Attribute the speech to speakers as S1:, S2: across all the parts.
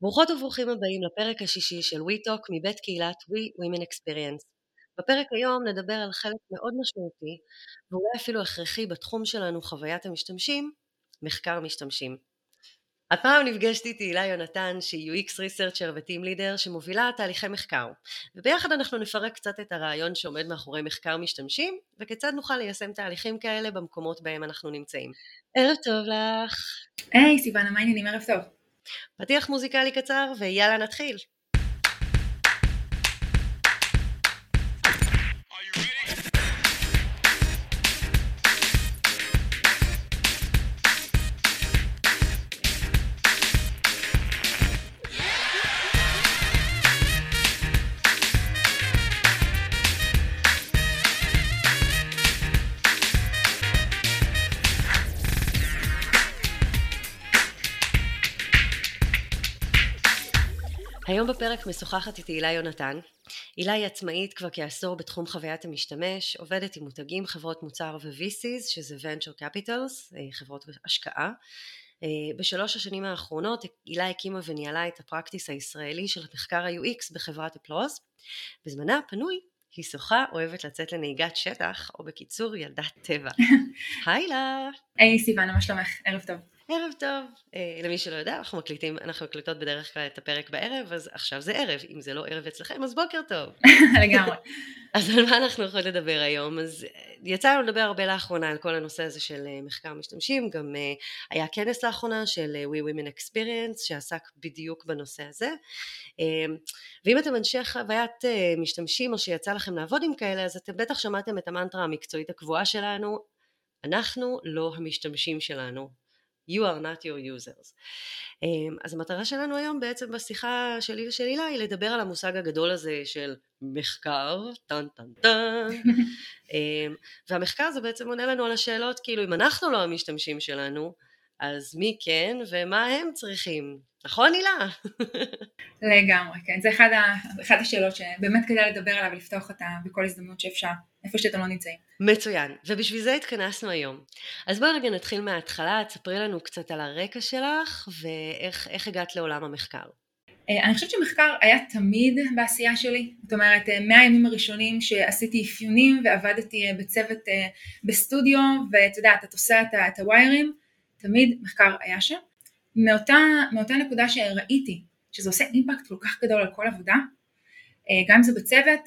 S1: ברוכות וברוכים הבאים לפרק השישי של WeTalk מבית קהילת We Women Experience. בפרק היום נדבר על חלק מאוד משמעותי ואולי אפילו הכרחי בתחום שלנו חוויית המשתמשים, מחקר משתמשים. הפעם נפגשתי איתי הילה יונתן שהיא UX Researcher ו-Team Leader שמובילה תהליכי מחקר וביחד אנחנו נפרק קצת את הרעיון שעומד מאחורי מחקר משתמשים וכיצד נוכל ליישם תהליכים כאלה במקומות בהם אנחנו נמצאים. ערב טוב לך.
S2: היי hey, סיוונה, מה העניינים? ערב טוב.
S1: פתיח מוזיקלי קצר ויאללה נתחיל. בפרק משוחחת איתי הילה יונתן. הילה היא עצמאית כבר כעשור בתחום חוויית המשתמש, עובדת עם מותגים, חברות מוצר ו-VCs, שזה Venture Capitals, אה, חברות השקעה. אה, בשלוש השנים האחרונות הילה הקימה וניהלה את הפרקטיס הישראלי של מחקר ה-UX בחברת אפלוז. בזמנה הפנוי היא שוחה, אוהבת לצאת לנהיגת שטח, או בקיצור ילדת טבע. היי הילה!
S2: היי סיוונה, מה שלומך? ערב טוב.
S1: ערב טוב. אה, למי שלא יודע, אנחנו מקליטים, אנחנו מקליטות בדרך כלל את הפרק בערב, אז עכשיו זה ערב. אם זה לא ערב אצלכם, אז בוקר טוב.
S2: לגמרי.
S1: אז על מה אנחנו יכולים לדבר היום? אז אה, יצא לנו לדבר הרבה לאחרונה על כל הנושא הזה של אה, מחקר משתמשים, גם אה, היה כנס לאחרונה של אה, We Women Experience שעסק בדיוק בנושא הזה. אה, ואם אתם אנשי חוויית אה, משתמשים או שיצא לכם לעבוד עם כאלה, אז אתם בטח שמעתם את המנטרה המקצועית הקבועה שלנו, אנחנו לא המשתמשים שלנו. You are not your users. אמ, אז המטרה שלנו היום בעצם בשיחה שלי ושל הילה היא לדבר על המושג הגדול הזה של מחקר, טן טן טן, אמ, והמחקר זה בעצם עונה לנו על השאלות כאילו אם אנחנו לא המשתמשים שלנו, אז מי כן ומה הם צריכים, נכון הילה?
S2: לגמרי, כן, זה אחד, ה, אחד השאלות שבאמת כדאי לדבר עליו ולפתוח אותה בכל הזדמנות שאפשר, איפה שאתם לא נמצאים.
S1: מצוין, ובשביל זה התכנסנו היום. אז בואי רגע נתחיל מההתחלה, תספרי לנו קצת על הרקע שלך ואיך הגעת לעולם המחקר.
S2: אה, אני חושבת שמחקר היה תמיד בעשייה שלי, זאת אומרת אה, מהימים הראשונים שעשיתי אפיונים ועבדתי אה, בצוות בסטודיו ואת יודעת את עושה את הוויירים, תמיד מחקר היה שם. מאותה, מאותה נקודה שראיתי שזה עושה אימפקט כל כך גדול על כל עבודה, גם אם זה בצוות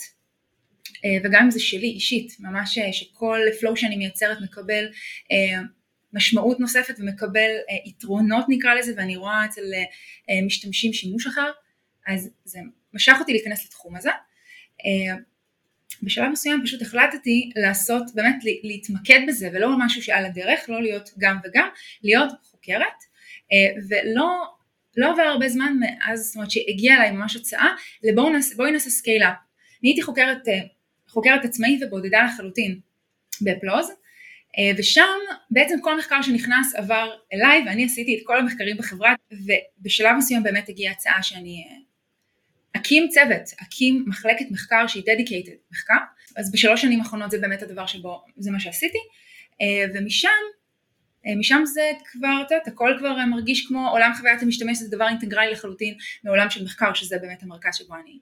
S2: וגם אם זה שלי אישית, ממש שכל פלואו שאני מייצרת מקבל משמעות נוספת ומקבל יתרונות נקרא לזה ואני רואה אצל משתמשים שימוש אחר, אז זה משך אותי להיכנס לתחום הזה. בשלב מסוים פשוט החלטתי לעשות, באמת להתמקד בזה ולא משהו שעל הדרך, לא להיות גם וגם, להיות חוקרת ולא לא עבר הרבה זמן מאז, זאת אומרת שהגיעה אליי ממש הצעה לבואי נעשה, scale-up. אני הייתי חוקרת, חוקרת עצמאית ובודדה לחלוטין בפלוז ושם בעצם כל מחקר שנכנס עבר אליי ואני עשיתי את כל המחקרים בחברה ובשלב מסוים באמת הגיעה הצעה שאני אקים צוות, אקים מחלקת מחקר שהיא dedicated מחקר, אז בשלוש שנים האחרונות זה באמת הדבר שבו, זה מה שעשיתי, אה, ומשם, אה, משם זה כבר, את יודעת, הכל כבר מרגיש כמו עולם חוויית המשתמש, זה דבר אינטגרלי לחלוטין מעולם של מחקר, שזה באמת המרכז שבו אני,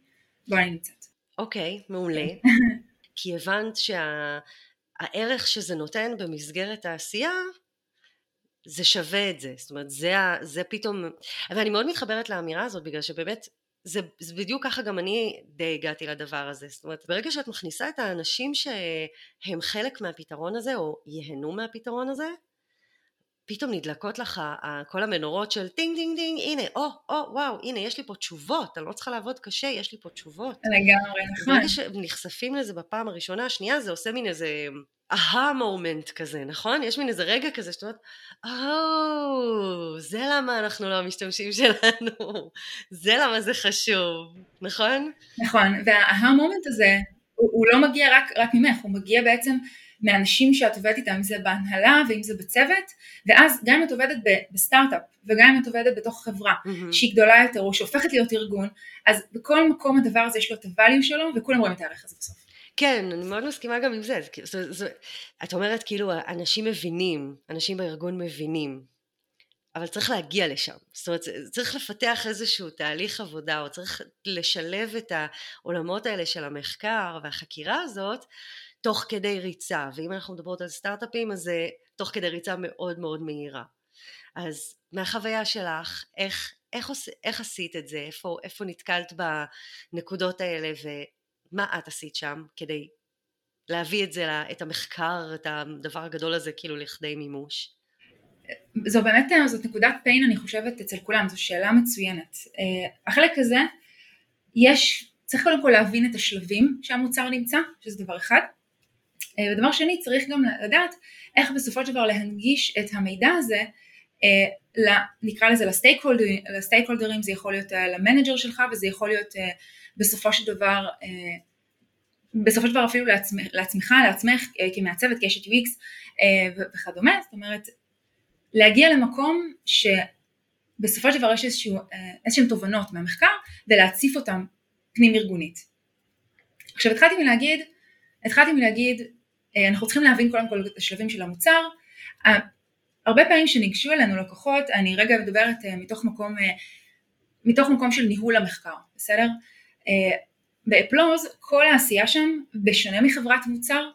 S2: אני נמצאת.
S1: אוקיי, okay, מעולה. כי הבנת שהערך שה, שזה נותן במסגרת העשייה, זה שווה את זה, זאת אומרת זה, זה פתאום, ואני מאוד מתחברת לאמירה הזאת בגלל שבאמת זה, זה בדיוק ככה גם אני די הגעתי לדבר הזה, זאת אומרת ברגע שאת מכניסה את האנשים שהם חלק מהפתרון הזה או ייהנו מהפתרון הזה, פתאום נדלקות לך כל המנורות של טינג טינג טינג, הנה, או, או, וואו, הנה, יש לי פה תשובות, אני לא צריכה לעבוד קשה, יש לי פה תשובות.
S2: לגמרי, נכון.
S1: ברגע שנחשפים לזה בפעם הראשונה, השנייה, זה עושה מין איזה aha moment כזה, נכון? יש מין איזה רגע כזה שאתה אומרת, או, זה למה אנחנו לא המשתמשים שלנו, זה למה זה חשוב, נכון?
S2: נכון, וה aha moment הזה, הוא, הוא לא מגיע רק, רק ממך, הוא מגיע בעצם מאנשים שאת עובדת איתם, אם זה בהנהלה ואם זה בצוות, ואז גם אם את עובדת בסטארט-אפ וגם אם את עובדת בתוך חברה mm-hmm. שהיא גדולה יותר או שהופכת להיות ארגון, אז בכל מקום הדבר הזה יש לו את הvalue שלו וכולם רואים את הערך הזה בסוף.
S1: כן, אני מאוד מסכימה גם עם זה. זה, זה, זה את אומרת כאילו אנשים מבינים, אנשים בארגון מבינים. אבל צריך להגיע לשם. זאת אומרת, צריך לפתח איזשהו תהליך עבודה, או צריך לשלב את העולמות האלה של המחקר והחקירה הזאת, תוך כדי ריצה. ואם אנחנו מדברות על סטארט-אפים, אז זה תוך כדי ריצה מאוד מאוד מהירה. אז מהחוויה שלך, איך, איך, עוש, איך עשית את זה? איפה, איפה נתקלת בנקודות האלה, ומה את עשית שם כדי להביא את זה, את המחקר, את הדבר הגדול הזה, כאילו לכדי מימוש?
S2: זו באמת, זאת נקודת pain אני חושבת אצל כולם, זו שאלה מצוינת. אה, החלק הזה, יש, צריך קודם כל להבין את השלבים שהמוצר נמצא, שזה דבר אחד. אה, ודבר שני, צריך גם לדעת איך בסופו של דבר להנגיש את המידע הזה, אה, נקרא לזה ל stakeholder ים, זה יכול להיות ל manager שלך וזה יכול להיות בסופו של דבר בסופו של דבר אפילו לעצמך, לעצמך לעצמך כמעצבת, כאשת UX וכדומה, זאת אומרת להגיע למקום שבסופו של דבר יש אה, איזשהם תובנות מהמחקר ולהציף אותם פנים ארגונית. עכשיו התחלתי מלהגיד, התחלתי מלהגיד, אה, אנחנו צריכים להבין קודם כל את השלבים של המוצר. הרבה פעמים שניגשו אלינו לקוחות, אני רגע מדברת אה, מתוך מקום, מתוך מקום של ניהול המחקר, בסדר? באפלוז כל העשייה שם, בשונה מחברת מוצר,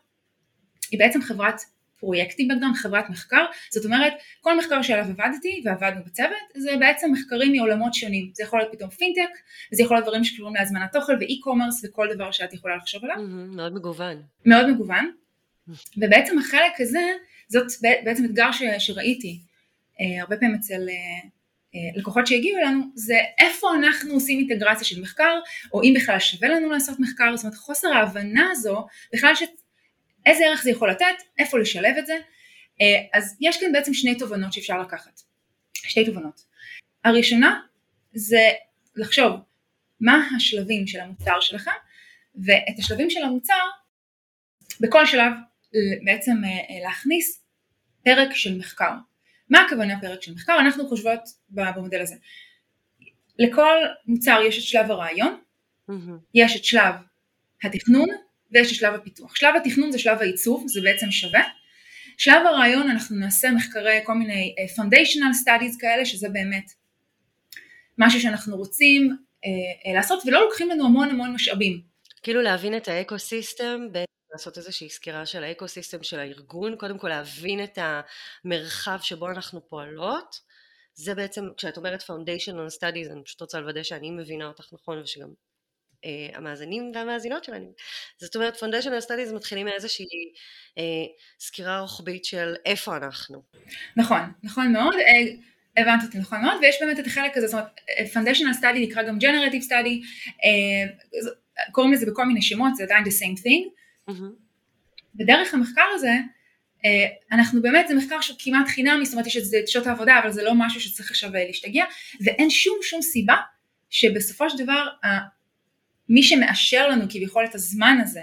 S2: היא בעצם חברת פרויקטים בקדום, חברת מחקר, זאת אומרת כל מחקר שעליו עבדתי ועבדנו בצוות זה בעצם מחקרים מעולמות שונים, זה יכול להיות פתאום פינטק, וזה יכול להיות דברים שקשורים להזמנת אוכל ואי-קומרס וכל דבר שאת יכולה לחשוב עליו.
S1: Mm-hmm, מאוד מגוון.
S2: מאוד מגוון, ובעצם החלק הזה, זאת בעצם אתגר ש, שראיתי אה, הרבה פעמים אצל אה, אה, לקוחות שהגיעו אלינו, זה איפה אנחנו עושים אינטגרציה של מחקר, או אם בכלל שווה לנו לעשות מחקר, זאת אומרת חוסר ההבנה הזו, בכלל ש... איזה ערך זה יכול לתת, איפה לשלב את זה, אה, אז יש כאן בעצם שני תובנות שאפשר לקחת, שתי תובנות. הראשונה זה לחשוב מה השלבים של המוצר שלכם, ואת השלבים של המוצר בכל שלב בעצם אה, להכניס פרק של מחקר. מה הכוונה פרק של מחקר? אנחנו חושבות במודל הזה. לכל מוצר יש את שלב הרעיון, mm-hmm. יש את שלב התכנון ויש את שלב הפיתוח. שלב התכנון זה שלב העיצוב, זה בעצם שווה. שלב הרעיון אנחנו נעשה מחקרי כל מיני אה, foundational studies כאלה, שזה באמת משהו שאנחנו רוצים אה, לעשות ולא לוקחים לנו המון המון משאבים.
S1: כאילו להבין את ה ecosystem, לעשות איזושהי סקירה של ה ecosystem של הארגון, קודם כל להבין את המרחב שבו אנחנו פועלות. זה בעצם, כשאת אומרת foundational studies, אני פשוט רוצה לוודא שאני מבינה אותך נכון ושגם אה, המאזינים והמאזינות שלנו. זאת אומרת, Foundational Studies מתחילים מאיזושהי uh, סקירה רוחבית של איפה אנחנו.
S2: נכון, נכון מאוד. Uh, הבנת אותי נכון מאוד, ויש באמת את החלק הזה, זאת אומרת, Foundational Study נקרא גם Generative Study, uh, קוראים לזה בכל מיני שמות, זה עדיין the same thing. Mm-hmm. ודרך המחקר הזה, אנחנו באמת, זה מחקר שהוא כמעט חינמי, זאת אומרת יש את זה את שעות העבודה, אבל זה לא משהו שצריך עכשיו להשתגע, ואין שום שום סיבה שבסופו של דבר מי שמאשר לנו כביכול את הזמן הזה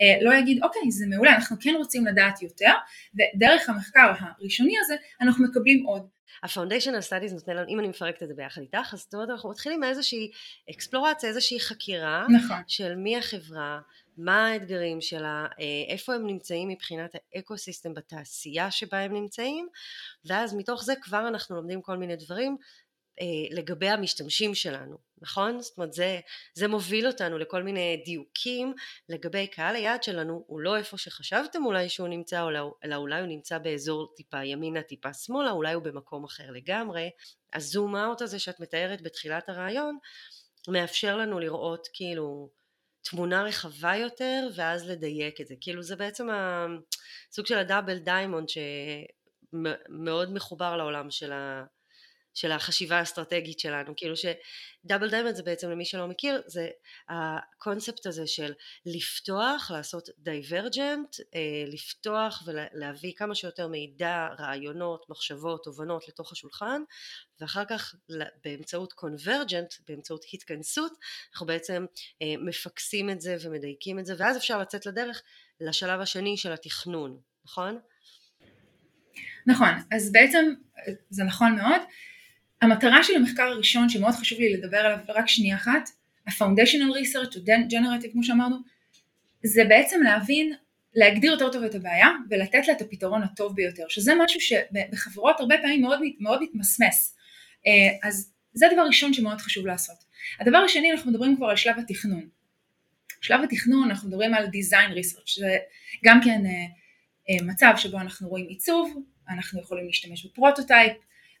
S2: אה, לא יגיד אוקיי זה מעולה אנחנו כן רוצים לדעת יותר ודרך המחקר הראשוני הזה אנחנו מקבלים עוד.
S1: ה-Foundational Studies נותן לנו, אם אני מפרקת את זה ביחד איתך, אז זאת אומרת אנחנו מתחילים מאיזושהי אקספלורציה, איזושהי חקירה
S2: נכון.
S1: של מי החברה, מה האתגרים שלה, אה, איפה הם נמצאים מבחינת האקו סיסטם בתעשייה שבה הם נמצאים, ואז מתוך זה כבר אנחנו לומדים כל מיני דברים אה, לגבי המשתמשים שלנו, נכון? זאת אומרת זה, זה מוביל אותנו לכל מיני דיוקים לגבי קהל היעד שלנו הוא לא איפה שחשבתם אולי שהוא נמצא אלא אולי הוא נמצא באזור טיפה ימינה טיפה שמאלה אולי הוא במקום אחר לגמרי הזום אאוט הזה שאת מתארת בתחילת הרעיון מאפשר לנו לראות כאילו תמונה רחבה יותר ואז לדייק את זה. כאילו זה בעצם הסוג של ה double diamond שמאוד מחובר לעולם של ה... של החשיבה האסטרטגית שלנו, כאילו ש double diamond זה בעצם למי שלא מכיר, זה הקונספט הזה של לפתוח, לעשות divergent, אה, לפתוח ולהביא כמה שיותר מידע, רעיונות, מחשבות, תובנות לתוך השולחן, ואחר כך באמצעות convergent, באמצעות התכנסות, אנחנו בעצם אה, מפקסים את זה ומדייקים את זה, ואז אפשר לצאת לדרך לשלב השני של התכנון, נכון?
S2: נכון, אז בעצם זה נכון מאוד. המטרה של המחקר הראשון שמאוד חשוב לי לדבר עליו רק שנייה אחת, ה-Foundational Research, או Generative כמו שאמרנו, זה בעצם להבין להגדיר יותר טוב את הבעיה ולתת לה את הפתרון הטוב ביותר, שזה משהו שבחברות הרבה פעמים מאוד, מאוד מתמסמס. אה, אז זה הדבר ראשון שמאוד חשוב לעשות. הדבר השני, אנחנו מדברים כבר על שלב התכנון. שלב התכנון, אנחנו מדברים על design research, שזה גם כן אה, אה, מצב שבו אנחנו רואים עיצוב, אנחנו יכולים להשתמש ב prototype,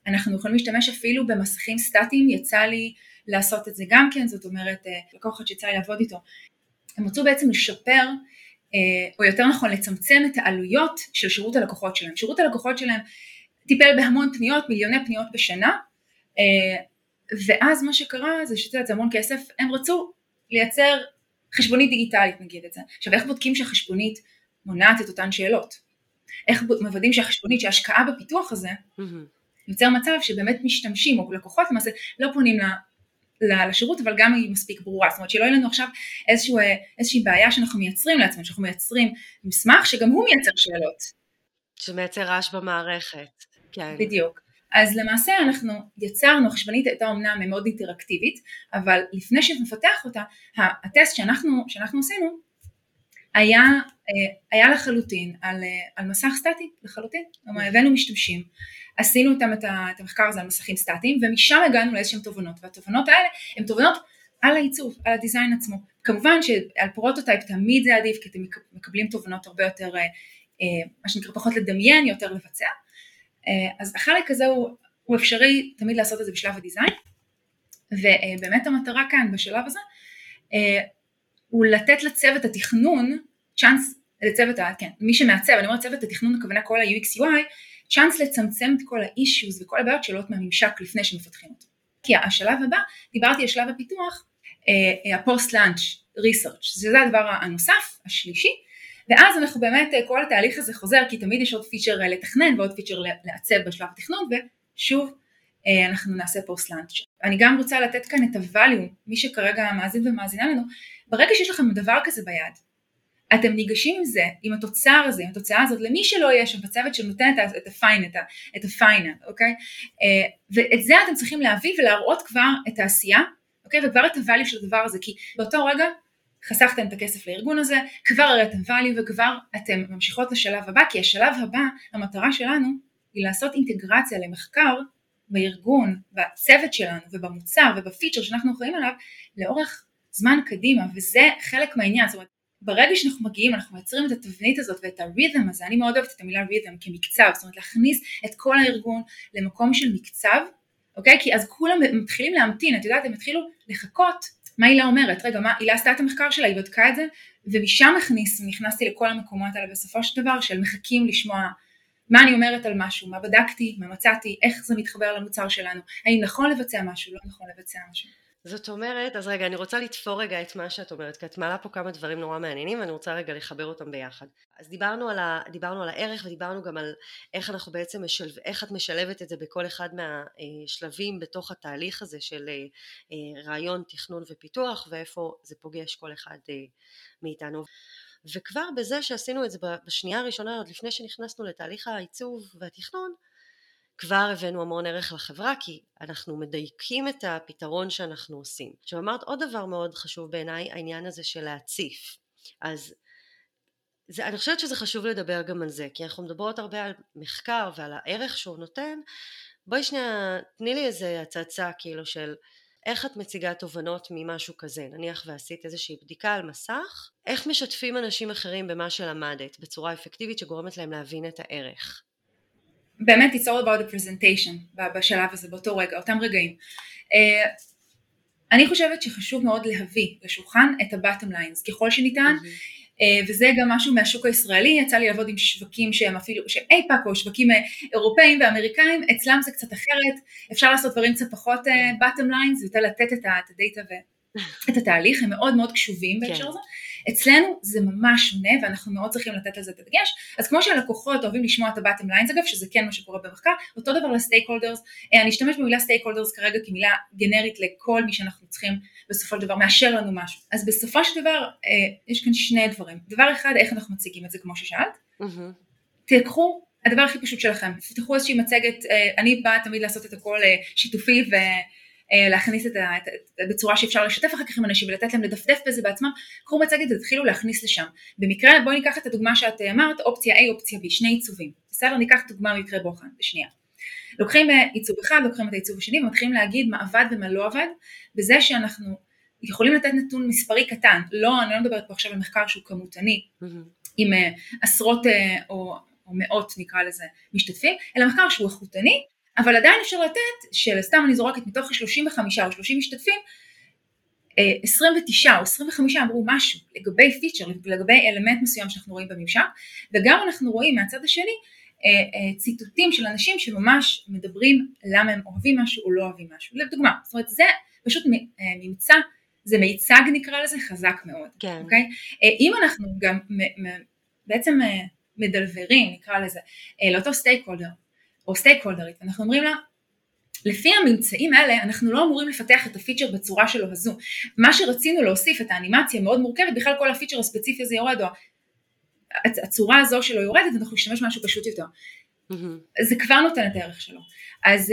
S2: אנחנו יכולים להשתמש אפילו במסכים סטטיים, יצא לי לעשות את זה גם כן, זאת אומרת לקוחת שיצא לי לעבוד איתו, הם רצו בעצם לשפר או יותר נכון לצמצם את העלויות של שירות הלקוחות שלהם. שירות הלקוחות שלהם טיפל בהמון פניות, מיליוני פניות בשנה, ואז מה שקרה זה שזה המון כסף, הם רצו לייצר חשבונית דיגיטלית נגיד את זה. עכשיו איך בודקים שהחשבונית מונעת את אותן שאלות? איך מוודאים שהחשבונית, שההשקעה בפיתוח הזה, mm-hmm. יוצר מצב שבאמת משתמשים או לקוחות למעשה לא פונים לשירות אבל גם היא מספיק ברורה, זאת אומרת שלא יהיה לנו עכשיו איזשהו, אה, איזושהי בעיה שאנחנו מייצרים לעצמנו, שאנחנו מייצרים מסמך שגם הוא מייצר שאלות.
S1: שמייצר רעש במערכת, כן.
S2: בדיוק. אז למעשה אנחנו יצרנו, החשבונית הייתה אמנם מאוד אינטראקטיבית, אבל לפני שנפתח אותה, הטסט שאנחנו, שאנחנו עשינו היה, אה, היה לחלוטין על, אה, על מסך סטטי לחלוטין, כלומר הבאנו משתמשים, עשינו איתם את המחקר הזה על מסכים סטטיים ומשם הגענו לאיזשהם תובנות והתובנות האלה הן תובנות על העיצוב, על ה design עצמו. כמובן שעל prototype תמיד זה עדיף כי אתם מקבלים תובנות הרבה יותר, אה, מה שנקרא פחות לדמיין, יותר לבצע. אז החלק הזה הוא, הוא אפשרי תמיד לעשות את זה בשלב הדיזיין ובאמת המטרה כאן בשלב הזה הוא לתת לצוות התכנון צ'אנס לצוות, כן, מי שמעצב, אני אומרת צוות התכנון הכוונה כל ה-UX UI, צ'אנס לצמצם את כל ה-issues וכל הבעיות שעולות מהממשק לפני שמפתחים אותו. כי השלב הבא, דיברתי על שלב הפיתוח, launch research, זה הדבר הנוסף, השלישי, ואז אנחנו באמת, אה, כל התהליך הזה חוזר, כי תמיד יש עוד feature אה, לתכנן ועוד feature לעצב בשלב התכנון, ושוב אה, אנחנו נעשה post launch. אני גם רוצה לתת כאן את ה value, מי שכרגע מאזין ומאזינה לנו, ברגע שיש לכם דבר כזה ביד, אתם ניגשים עם זה, עם התוצר הזה, עם התוצאה הזאת, למי שלא יהיה שם בצוות שנותן את ה fine, את ה final, אוקיי? אה, ואת זה אתם צריכים להביא ולהראות כבר את העשייה, אוקיי? וכבר את הvalue של הדבר הזה, כי באותו רגע חסכתם את הכסף לארגון הזה, כבר הראיתם value וכבר אתם ממשיכות לשלב הבא, כי השלב הבא, המטרה שלנו היא לעשות אינטגרציה למחקר בארגון, בצוות שלנו ובמוצר ובפיצ'ר שאנחנו אחראים עליו לאורך זמן קדימה וזה חלק מהעניין, זאת אומרת ברגע שאנחנו מגיעים אנחנו מייצרים את התבנית הזאת ואת הרית'ם הזה, אני מאוד אוהבת את המילה רית'ם כמקצב, זאת אומרת להכניס את כל הארגון למקום של מקצב, אוקיי? כי אז כולם מתחילים להמתין, את יודעת, הם התחילו לחכות מה הילה אומרת, רגע, מה, הילה עשתה את המחקר שלה, היא בדקה את זה, ומשם הכניס, נכנסתי לכל המקומות האלה בסופו של דבר, של מחכים לשמוע מה אני אומרת על משהו, מה בדקתי, מה מצאתי, איך זה מתחבר למוצר שלנו, האם נכון לבצע משהו, לא נכון לבצע משהו.
S1: זאת אומרת, אז רגע, אני רוצה לתפור רגע את מה שאת אומרת, כי את מעלה פה כמה דברים נורא מעניינים ואני רוצה רגע לחבר אותם ביחד. אז דיברנו על, ה, דיברנו על הערך ודיברנו גם על איך אנחנו בעצם משלב, איך את משלבת את זה בכל אחד מהשלבים בתוך התהליך הזה של אה, אה, רעיון, תכנון ופיתוח ואיפה זה פוגש כל אחד אה, מאיתנו. וכבר בזה שעשינו את זה בשנייה הראשונה, עוד לפני שנכנסנו לתהליך העיצוב והתכנון, כבר הבאנו המון ערך לחברה כי אנחנו מדייקים את הפתרון שאנחנו עושים. עכשיו אמרת עוד דבר מאוד חשוב בעיניי העניין הזה של להציף. אז זה, אני חושבת שזה חשוב לדבר גם על זה כי אנחנו מדברות הרבה על מחקר ועל הערך שהוא נותן. בואי שנייה תני לי איזה הצצה כאילו של איך את מציגה תובנות ממשהו כזה. נניח ועשית איזושהי בדיקה על מסך איך משתפים אנשים אחרים במה שלמדת בצורה אפקטיבית שגורמת להם להבין את הערך
S2: באמת it's all about the presentation בשלב הזה, באותו רגע, אותם רגעים. Uh, אני חושבת שחשוב מאוד להביא לשולחן את ה-bottom lines ככל שניתן, mm-hmm. וזה גם משהו מהשוק הישראלי, יצא לי לעבוד עם שווקים שהם אפילו, שהם אייפאק או שווקים uh, אירופאים ואמריקאים, אצלם זה קצת אחרת, אפשר לעשות דברים קצת פחות bottom lines, יותר לתת את הדאטה ואת התהליך, הם מאוד מאוד קשובים בהקשר כן. הזה. אצלנו זה ממש שונה ואנחנו מאוד צריכים לתת על זה את הדגש, אז כמו שהלקוחות אוהבים לשמוע את ה-bottom lines אגב, שזה כן מה שקורה במחקר, אותו דבר ל stakeholders, אני אשתמש במילה stakeholders כרגע כמילה גנרית לכל מי שאנחנו צריכים בסופו של דבר מאשר לנו משהו, אז בסופו של דבר אה, יש כאן שני דברים, דבר אחד איך אנחנו מציגים את זה כמו ששאלת, mm-hmm. תיקחו הדבר הכי פשוט שלכם, תפתחו איזושהי מצגת, אה, אני בעד תמיד לעשות את הכל אה, שיתופי ו... אה, להכניס את ה... בצורה שאפשר לשתף אחר כך עם אנשים ולתת להם לדפדף בזה בעצמם, קחו מצגת ותתחילו להכניס לשם. במקרה בואי ניקח את הדוגמה שאת אמרת, אופציה A, אופציה B, שני עיצובים. בסדר? ניקח דוגמה ממקרה בוחן, בשנייה. לוקחים אה, עיצוב אחד, לוקחים את העיצוב השני ומתחילים להגיד מה עבד ומה לא עבד, בזה שאנחנו יכולים לתת נתון מספרי קטן, לא, אני לא מדברת פה עכשיו על מחקר שהוא כמותני, mm-hmm. עם uh, עשרות או, או מאות נקרא לזה משתתפים, אלא מחקר שהוא איכותני, אבל עדיין אפשר לתת, שלסתם אני זורקת מתוך 35 או 30 משתתפים, 29 או 25 אמרו משהו לגבי פיצ'ר, לגבי אלמנט מסוים שאנחנו רואים בממשק, וגם אנחנו רואים מהצד השני אה, אה, ציטוטים של אנשים שממש מדברים למה הם אוהבים משהו או לא אוהבים משהו. לדוגמה, זאת אומרת זה פשוט אה, ממצא, זה מייצג נקרא לזה חזק מאוד, כן. אוקיי? אם אנחנו גם בעצם מדלוורים נקרא לזה לאותו stakeholder או stakeholderית, אנחנו אומרים לה לפי הממצאים האלה אנחנו לא אמורים לפתח את ה feature בצורה שלו הזו. מה שרצינו להוסיף את האנימציה המאוד מורכבת, בכלל כל ה feature הספציפי הזה יורד, או הצורה הזו שלו יורדת אנחנו נשתמש משהו פשוט יותר. Mm-hmm. זה כבר נותן את הערך שלו. אז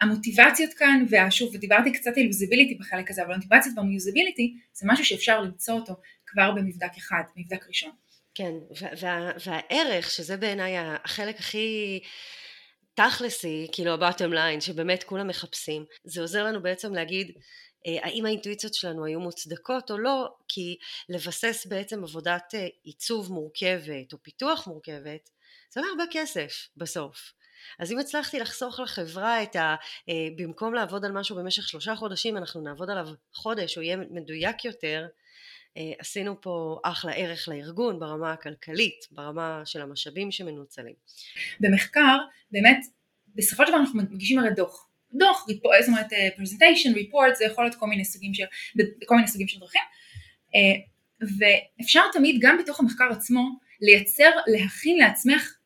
S2: המוטיבציות כאן, ושוב, ודיברתי קצת על יוזביליטי בחלק הזה, אבל המוטיבציות והמיוזביליטי זה משהו שאפשר למצוא אותו כבר במבדק אחד, מבדק ראשון.
S1: כן, וה, והערך, שזה בעיניי החלק הכי תכלסי, כאילו ה-bottom line, שבאמת כולם מחפשים, זה עוזר לנו בעצם להגיד, אה, האם האינטואיציות שלנו היו מוצדקות או לא, כי לבסס בעצם עבודת אה, עיצוב מורכבת או פיתוח מורכבת, זה עולה הרבה כסף בסוף. אז אם הצלחתי לחסוך לחברה את ה... אה, במקום לעבוד על משהו במשך שלושה חודשים, אנחנו נעבוד עליו חודש, או יהיה מדויק יותר, עשינו פה אחלה ערך לארגון ברמה הכלכלית, ברמה של המשאבים שמנוצלים.
S2: במחקר, באמת, בסופו של דבר אנחנו מגישים הרי דוח. דוח, זאת אומרת פרזנטיישן, ריפורט, זה יכול להיות כל מיני סוגים של, כל מיני סוגים של דרכים, אה, ואפשר תמיד גם בתוך המחקר עצמו לייצר, להכין לעצמך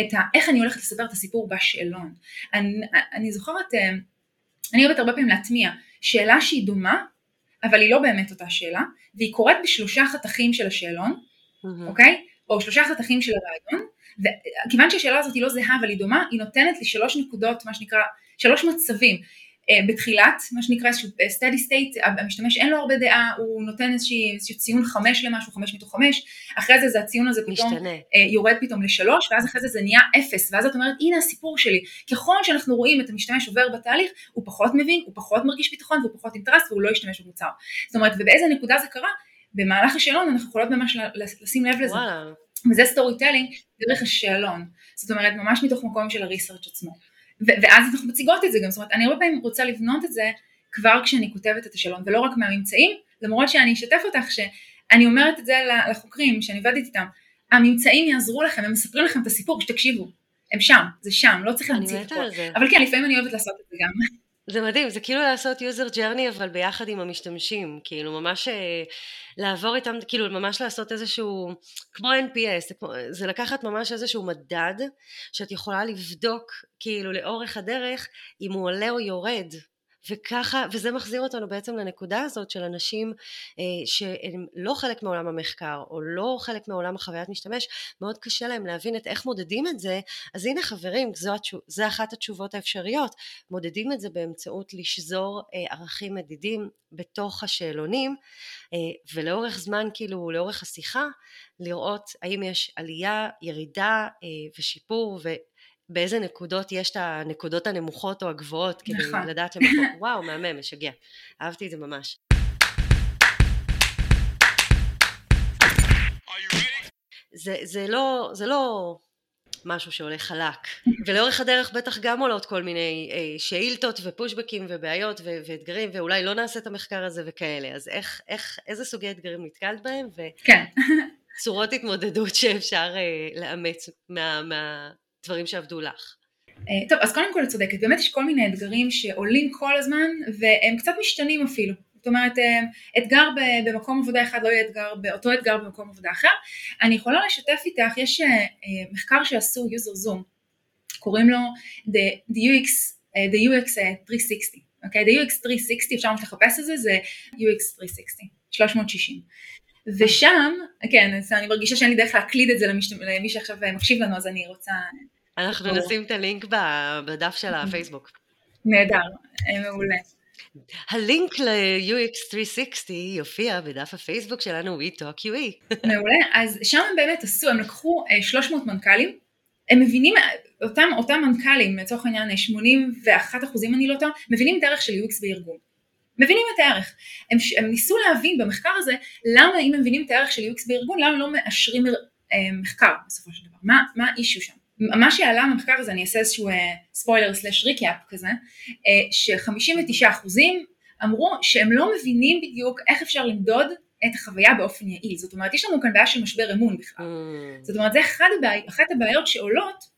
S2: את ה, איך אני הולכת לספר את הסיפור בשאלון. אני, אני זוכרת, אה, אני אוהבת הרבה פעמים להטמיע שאלה שהיא דומה, אבל היא לא באמת אותה שאלה, והיא קורית בשלושה חתכים של השאלון, mm-hmm. אוקיי? או שלושה חתכים של הרעיון, וכיוון שהשאלה הזאת היא לא זהה אבל היא דומה, היא נותנת לי שלוש נקודות, מה שנקרא, שלוש מצבים. אה, בתחילת, מה שנקרא אה, steady state, המשתמש אין לו הרבה דעה, הוא נותן איזשהו ציון חמש למשהו, חמש מתוך חמש, אחרי זה זה הציון הזה פתאום משתנה. אה, יורד פתאום לשלוש, ואז אחרי זה זה נהיה אפס, ואז את אומרת הנה הסיפור שלי, ככל שאנחנו רואים את המשתמש עובר בתהליך, הוא פחות מבין, הוא פחות מרגיש ביטחון והוא פחות interest והוא לא ישתמש במוצר. זאת אומרת, ובאיזה נקודה זה קרה? במהלך השאלון אנחנו יכולות ממש לשים לב לזה. וואלה. וזה storytelling דרך השאלון, זאת אומרת ממש מתוך מקום של הריסרצ' עצמו. ואז אנחנו מציגות את זה גם, זאת אומרת אני הרבה פעמים רוצה לבנות את זה כבר כשאני כותבת את השאלון ולא רק מהממצאים, למרות שאני אשתף אותך שאני אומרת את זה לחוקרים שאני עובדת איתם, הממצאים יעזרו לכם, הם מספרים לכם את הסיפור, שתקשיבו, הם שם, זה שם, לא צריך להמציא את הכל, אבל כן לפעמים אני אוהבת לעשות את זה גם.
S1: זה מדהים, זה כאילו לעשות user journey אבל ביחד עם המשתמשים, כאילו ממש אה, לעבור איתם, כאילו ממש לעשות איזשהו, כמו NPS, זה, זה לקחת ממש איזשהו מדד שאת יכולה לבדוק כאילו לאורך הדרך אם הוא עולה או יורד, וככה, וזה מחזיר אותנו בעצם לנקודה הזאת של אנשים אה, שהם לא חלק מעולם המחקר או לא חלק מעולם החוויית משתמש, מאוד קשה להם להבין את איך מודדים את זה, אז הנה חברים, זו, התשוב, זו אחת התשובות האפשריות, מודדים את זה באמצעות לשזור אה, ערכים מדידים בתוך השאלונים, אה, ולאורך זמן, כאילו, לאורך השיחה, לראות האם יש עלייה, ירידה אה, ושיפור, ו... באיזה נקודות יש את הנקודות הנמוכות או הגבוהות, כדי נכון. לדעת למקום, וואו, מהמם, משגע. אהבתי את זה ממש. זה, זה, לא, זה לא משהו שעולה חלק, ולאורך הדרך בטח גם עולות כל מיני אה, שאילתות ופושבקים ובעיות ו- ואתגרים, ואולי לא נעשה את המחקר הזה וכאלה, אז איך, איך, איזה סוגי אתגרים נתקלת בהם, וצורות כן. התמודדות שאפשר אה, לאמץ מה, מה, דברים שעבדו לך?
S2: אה, טוב, אז קודם כל את צודקת, באמת יש כל מיני אתגרים שעולים כל הזמן והם קצת משתנים אפילו. זאת אומרת, אה, אתגר במקום עבודה אחד לא יהיה אתגר, באותו אתגר במקום עבודה אחר. אני יכולה לשתף איתך, יש אה, מחקר שעשו user zoom, קוראים לו the, UX, the UX 360, אוקיי? Okay? the UX 360, אפשר ממש לחפש את זה, זה UX 360, 360. ושם, כן, אז אני מרגישה שאין לי דרך להקליד את זה. למי שעכשיו מקשיב לנו, אז אני רוצה...
S1: אנחנו נשים את הלינק בדף של הפייסבוק.
S2: נהדר, אה, מעולה.
S1: הלינק ל-UX 360 יופיע בדף הפייסבוק שלנו We Talk UE.
S2: מעולה, אז שם הם באמת עשו, הם לקחו 300 אה, מנכ"לים, הם מבינים, אותם, אותם מנכ"לים, לצורך העניין 81 אחוזים אני לא טועה, מבינים את הערך של UX בארגון. מבינים את הערך. הם, הם ניסו להבין במחקר הזה למה אם הם מבינים את הערך של UX בארגון, למה לא מאשרים אה, מחקר בסופו של דבר, מה, מה ה issue שם. מה שעלה במחקר הזה, אני אעשה איזשהו ספוילר slash recap כזה, uh, ש-59 אחוזים אמרו שהם לא מבינים בדיוק איך אפשר למדוד את החוויה באופן יעיל. זאת אומרת, יש לנו כאן בעיה של משבר אמון בכלל. Mm. זאת אומרת, זה אחד הבעי, אחת הבעיות שעולות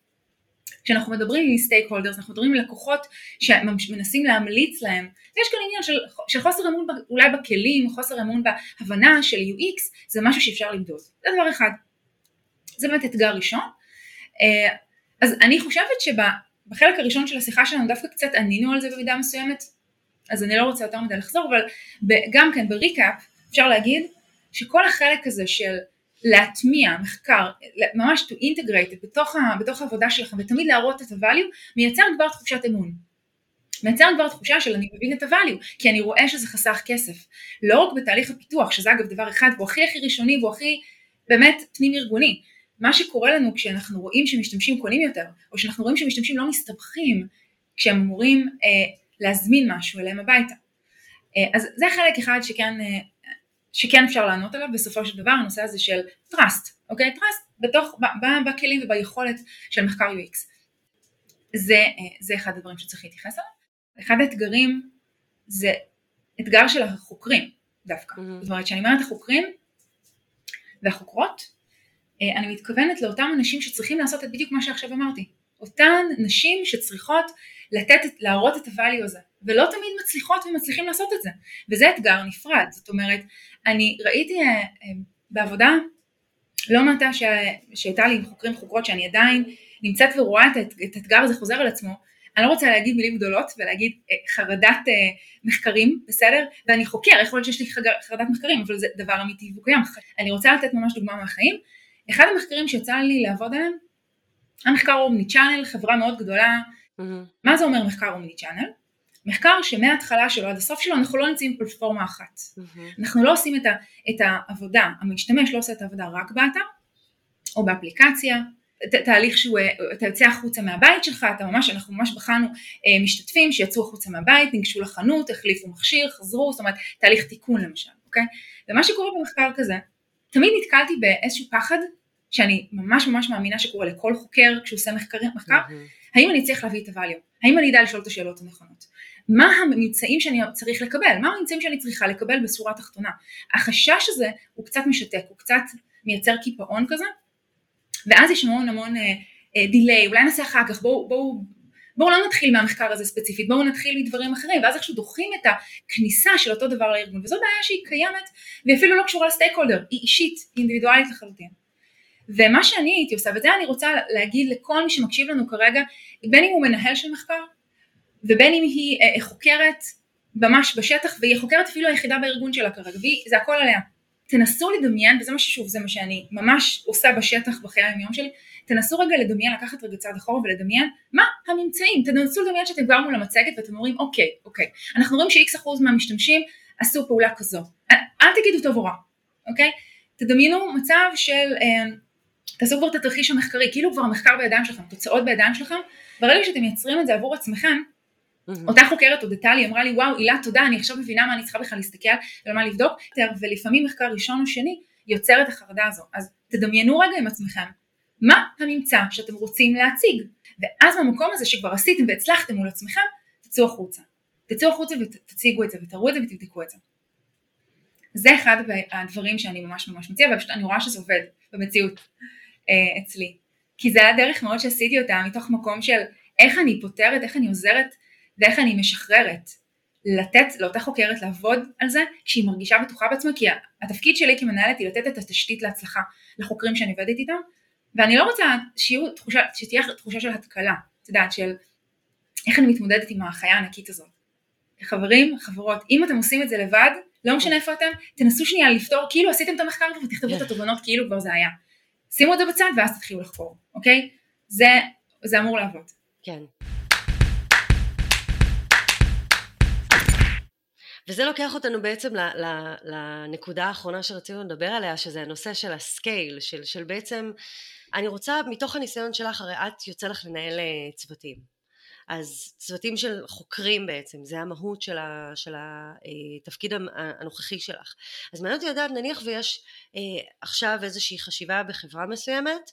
S2: כשאנחנו מדברים עם stakeholders, אנחנו מדברים עם לקוחות שמנסים להמליץ להם, ויש כאן עניין של, של חוסר אמון אולי בכלים, חוסר אמון בהבנה של UX, זה משהו שאפשר למדוד. זה דבר אחד. זה באמת אתגר ראשון. אה, אז אני חושבת שבחלק הראשון של השיחה שלנו דווקא קצת ענינו על זה במידה מסוימת, אז אני לא רוצה יותר מדי לחזור, אבל גם כן בריקאפ אפשר להגיד שכל החלק הזה של להטמיע מחקר, ממש to integrate בתוך, ה, בתוך העבודה שלכם ותמיד להראות את ה-value, מייצר כבר תחושת אמון. מייצר כבר תחושה של אני מבין את ה-value, כי אני רואה שזה חסך כסף. לא רק בתהליך הפיתוח, שזה אגב דבר אחד, והוא הכי הכי ראשוני והוא הכי באמת פנים ארגוני. מה שקורה לנו כשאנחנו רואים שמשתמשים קונים יותר, או שאנחנו רואים שמשתמשים לא מסתבכים כשהם אמורים אה, להזמין משהו אליהם הביתה. אה, אז זה חלק אחד שכן, אה, שכן אפשר לענות עליו בסופו של דבר, הנושא הזה של trust, אוקיי? trust בתוך, ב, ב, בכלים וביכולת של מחקר UX. זה, אה, זה אחד הדברים שצריך להתייחס אליו. אחד האתגרים זה אתגר של החוקרים דווקא. Mm-hmm. זאת אומרת, כשאני אומרת החוקרים והחוקרות, אני מתכוונת לאותם אנשים שצריכים לעשות את בדיוק מה שעכשיו אמרתי. אותן נשים שצריכות לתת, להראות את הvalue הזה, ולא תמיד מצליחות ומצליחים לעשות את זה, וזה אתגר נפרד, זאת אומרת, אני ראיתי אה, אה, בעבודה לא מעטה שהייתה לי עם חוקרים וחוקרות שאני עדיין נמצאת ורואה את, את האתגר הזה חוזר על עצמו, אני לא רוצה להגיד מילים גדולות ולהגיד חרדת מחקרים, בסדר? ואני חוקר, יכול להיות שיש לי חרדת מחקרים, אבל זה דבר אמיתי והוא קיים. אני רוצה לתת ממש דוגמה מהחיים. אחד המחקרים שיצא לי לעבוד עליהם, המחקר אומני צ'אנל, חברה מאוד גדולה. Mm-hmm. מה זה אומר מחקר אומני צ'אנל? מחקר שמההתחלה שלו עד הסוף שלו אנחנו לא נמצאים בפלטפורמה אחת. Mm-hmm. אנחנו לא עושים את, ה, את העבודה, המשתמש לא עושה את העבודה רק באתר או באפליקציה, ת, תהליך שהוא, אתה יוצא החוצה מהבית שלך, אתה ממש, אנחנו ממש בחנו אה, משתתפים שיצאו החוצה מהבית, ניגשו לחנות, החליפו מכשיר, חזרו, זאת אומרת תהליך תיקון למשל, אוקיי? ומה שקורה במחקר כזה, תמיד נתקלתי באיזשהו פחד שאני ממש ממש מאמינה שקורה לכל חוקר כשהוא עושה מחקר, מחקר. האם אני צריך להביא את הvalue, האם אני אדע לשאול את השאלות הנכונות, מה הממצאים שאני צריך לקבל, מה הממצאים שאני צריכה לקבל בשורה התחתונה. החשש הזה הוא קצת משתק, הוא קצת מייצר קיפאון כזה, ואז יש המון המון דיליי, uh, uh, אולי נעשה אחר כך, בואו בוא, בואו לא נתחיל מהמחקר הזה ספציפית, בואו נתחיל מדברים אחרים, ואז איכשהו דוחים את הכניסה של אותו דבר לארגון, וזו בעיה שהיא קיימת, והיא אפילו לא קשורה לסטייק הולדר, היא אישית, אינדיבידואלית לחלוטין. ומה שאני הייתי עושה, וזה אני רוצה להגיד לכל מי שמקשיב לנו כרגע, בין אם הוא מנהל של מחקר, ובין אם היא אה, חוקרת ממש בשטח, והיא חוקרת אפילו היחידה בארגון שלה כרגע, וזה הכל עליה. תנסו לדמיין, וזה מה ששוב, זה מה שאני ממש עושה בשטח בחיי היום שלי, תנסו רגע לדמיין, לקחת רגע צעד אחורה ולדמיין מה הממצאים, תנסו לדמיין שאתם כבר מול המצגת ואתם אומרים אוקיי, אוקיי, אנחנו רואים ש-X אחוז מהמשתמשים עשו פעולה כזו, אל תגידו טוב או רע, אוקיי? תדמיינו מצב של, אה, תעשו כבר את התרחיש המחקרי, כאילו כבר המחקר בידיים שלכם, תוצאות בידיים שלכם, ברגע שאתם מייצרים את זה עבור עצמכם, Mm-hmm. אותה חוקרת הודתה לי, אמרה לי וואו הילה תודה אני עכשיו מבינה מה אני צריכה בכלל להסתכל ומה לבדוק ולפעמים מחקר ראשון או שני יוצר את החרדה הזו. אז תדמיינו רגע עם עצמכם מה הממצא שאתם רוצים להציג? ואז במקום הזה שכבר עשיתם והצלחתם מול עצמכם תצאו החוצה. תצאו החוצה ותציגו את זה ותראו את זה ותבדקו את זה. זה אחד הדברים שאני ממש ממש מציעה ופשוט אני רואה שזה עובד במציאות אה, אצלי. כי זה היה דרך מאוד שעשיתי אותה מתוך מקום של איך אני פותרת, איך אני עוזרת ואיך אני משחררת לתת לאותה חוקרת לעבוד על זה כשהיא מרגישה בטוחה בעצמה כי התפקיד שלי כמנהלת היא לתת את התשתית להצלחה לחוקרים שאני עובדת איתם ואני לא רוצה שיהיו תחושה, שתהיה תחושה של התקלה, את יודעת, של איך אני מתמודדת עם החיה הענקית הזאת. חברים, חברות, אם אתם עושים את זה לבד, לא משנה איפה אתם, תנסו שנייה לפתור, כאילו עשיתם את המחקר ותכתבו את התובנות כאילו כבר זה היה. שימו את זה בצד ואז תתחילו לחקור, אוקיי? זה, זה אמור לעבוד.
S1: כן. וזה לוקח אותנו בעצם לנקודה האחרונה שרצינו לדבר עליה, שזה הנושא של הסקייל, של, של בעצם, אני רוצה, מתוך הניסיון שלך, הרי את יוצא לך לנהל אה, צוותים. אז צוותים של חוקרים בעצם, זה המהות של, ה, של התפקיד הנוכחי שלך. אז מעניין אותי לדעת, נניח ויש אה, עכשיו איזושהי חשיבה בחברה מסוימת,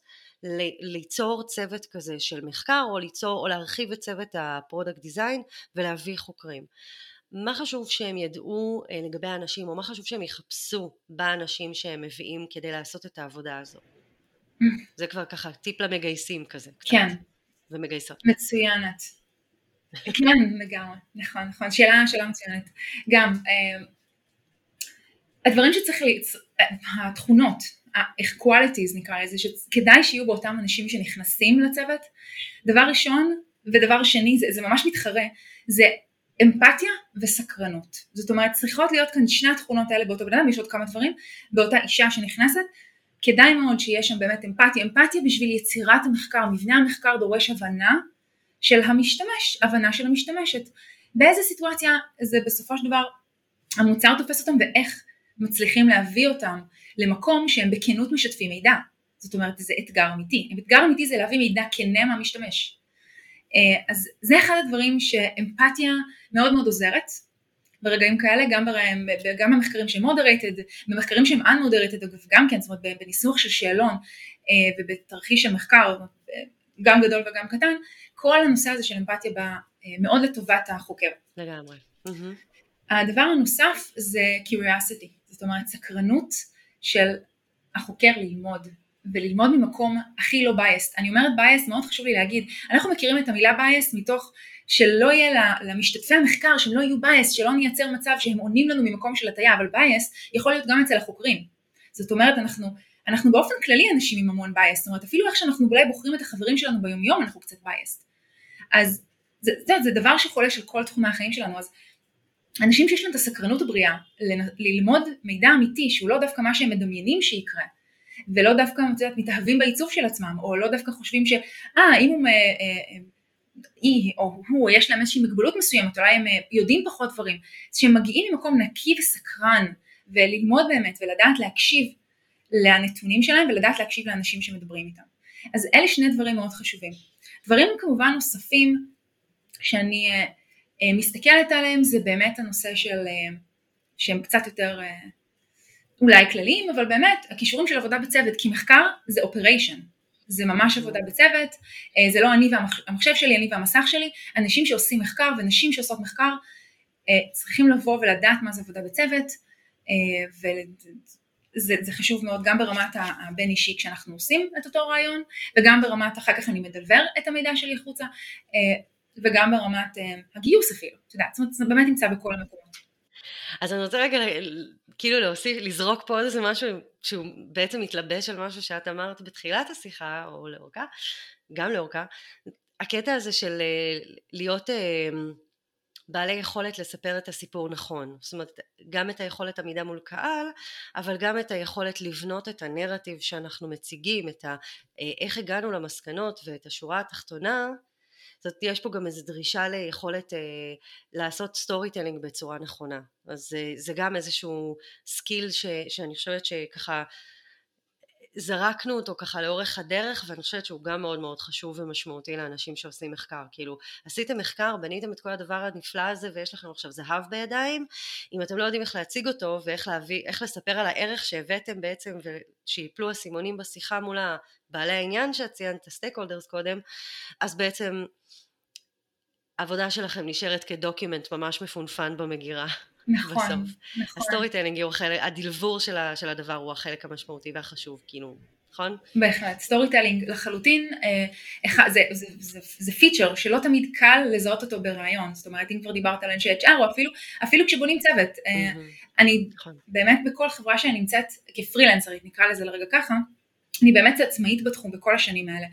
S1: ליצור צוות כזה של מחקר, או ליצור, או להרחיב את צוות ה product design ולהביא חוקרים. מה חשוב שהם ידעו אה, לגבי האנשים, או מה חשוב שהם יחפשו באנשים שהם מביאים כדי לעשות את העבודה הזו? זה כבר ככה טיפ למגייסים כזה.
S2: כן.
S1: ומגייסות.
S2: מצוינת. כן, לגמרי, נכון, נכון, שאלה, שאלה מצוינת. גם, אה, הדברים שצריך, ליצ... אה, התכונות, ה-qualities נקרא לזה, שכדאי שיהיו באותם אנשים שנכנסים לצוות, דבר ראשון ודבר שני, זה, זה ממש מתחרה, זה אמפתיה וסקרנות. זאת אומרת, צריכות להיות כאן שני התכונות האלה באותו בן אדם, יש עוד כמה דברים, באותה אישה שנכנסת, כדאי מאוד שיהיה שם באמת אמפתיה, אמפתיה בשביל יצירת המחקר, מבנה המחקר דורש הבנה של המשתמש, הבנה של המשתמשת. באיזה סיטואציה זה בסופו של דבר המוצר תופס אותם ואיך מצליחים להביא אותם למקום שהם בכנות משתפים מידע. זאת אומרת זה אתגר אמיתי. אתגר אמיתי זה להביא מידע כנה מהמשתמש. אה, אז זה אחד הדברים שאמפתיה מאוד מאוד עוזרת ברגעים כאלה, גם, ברעים, גם במחקרים שהם moderated, במחקרים שהם unmoderated אגב גם כן, זאת אומרת בניסוח של שאלון אה, ובתרחיש המחקר, גם גדול וגם קטן, כל הנושא הזה של אמפתיה בא אה, מאוד לטובת החוקר.
S1: לגמרי.
S2: הדבר הנוסף זה curiosity, זאת אומרת סקרנות של החוקר ללמוד, וללמוד ממקום הכי לא biased. אני אומרת biased, מאוד חשוב לי להגיד, אנחנו מכירים את המילה biased מתוך שלא יהיה למשתתפי המחקר, שהם לא יהיו biased, שלא נייצר מצב שהם עונים לנו ממקום של הטיה, אבל biased יכול להיות גם אצל החוקרים. זאת אומרת, אנחנו, אנחנו באופן כללי אנשים עם המון biased, זאת אומרת, אפילו איך שאנחנו אולי בוחרים את החברים שלנו ביומיום, אנחנו קצת biased. אז זה, זה, זה דבר שחולש על כל תחומי החיים שלנו, אז אנשים שיש להם את הסקרנות הבריאה ללמוד מידע אמיתי שהוא לא דווקא מה שהם מדמיינים שיקרה ולא דווקא יודעת, מתאהבים בעיצוב של עצמם או לא דווקא חושבים שאה אם הוא, אה, אה, היא או הוא יש להם איזושהי מגבלות מסוימת אולי הם אה, יודעים פחות דברים שהם מגיעים ממקום נקי וסקרן וללמוד באמת ולדעת להקשיב לנתונים שלהם ולדעת להקשיב לאנשים שמדברים איתם. אז אלה שני דברים מאוד חשובים. דברים כמובן נוספים שאני אה, מסתכלת עליהם זה באמת הנושא של, אה, שהם קצת יותר אה, אולי כלליים, אבל באמת הכישורים של עבודה בצוות, כי מחקר זה אופריישן, זה ממש עבודה בצוות, זה לא אני והמחשב שלי, אני והמסך שלי, אנשים שעושים מחקר ונשים שעושות מחקר צריכים לבוא ולדעת מה זה עבודה בצוות, וזה זה חשוב מאוד גם ברמת הבין אישי כשאנחנו עושים את אותו רעיון, וגם ברמת אחר כך אני מדלבר את המידע שלי החוצה, וגם ברמת הגיוס אפילו, את יודעת, זאת אומרת זה באמת נמצא בכל המקומות.
S1: אז אני רוצה רגע כאילו להוסיף, לזרוק פה איזה משהו שהוא בעצם מתלבש על משהו שאת אמרת בתחילת השיחה, או לאורכה, גם לאורכה, הקטע הזה של אה, להיות uh, בעלי יכולת לספר את הסיפור נכון, זאת אומרת גם את היכולת עמידה מול קהל, אבל גם את היכולת לבנות את הנרטיב שאנחנו מציגים, את ה, איך הגענו למסקנות ואת השורה התחתונה זאת יש פה גם איזו דרישה ליכולת אה, לעשות storytelling בצורה נכונה. אז אה, זה גם איזשהו skill ש, שאני חושבת שככה זרקנו אותו ככה לאורך הדרך ואני חושבת שהוא גם מאוד מאוד חשוב ומשמעותי לאנשים שעושים מחקר כאילו עשיתם מחקר בניתם את כל הדבר הנפלא הזה ויש לכם עכשיו זהב בידיים אם אתם לא יודעים איך להציג אותו ואיך להביא לספר על הערך שהבאתם בעצם ושיפלו הסימונים בשיחה מול בעלי העניין שאת ציינת ה stakeholders קודם אז בעצם העבודה שלכם נשארת כ document ממש מפונפן במגירה.
S2: נכון, בסוף.
S1: נכון. ה storytelling הוא החלק, הדלוור של, ה, של הדבר הוא החלק המשמעותי והחשוב, כאילו, נכון?
S2: בהחלט, storytelling לחלוטין, אה, זה, זה, זה, זה feature שלא תמיד קל לזהות אותו ברעיון, זאת אומרת אם כבר דיברת על אנשי HR או אפילו, אפילו כשבונים צוות, אה, אני נכון. באמת בכל חברה שאני נמצאת כפרילנסרית, נקרא לזה לרגע ככה, אני באמת עצמאית בתחום בכל השנים האלה.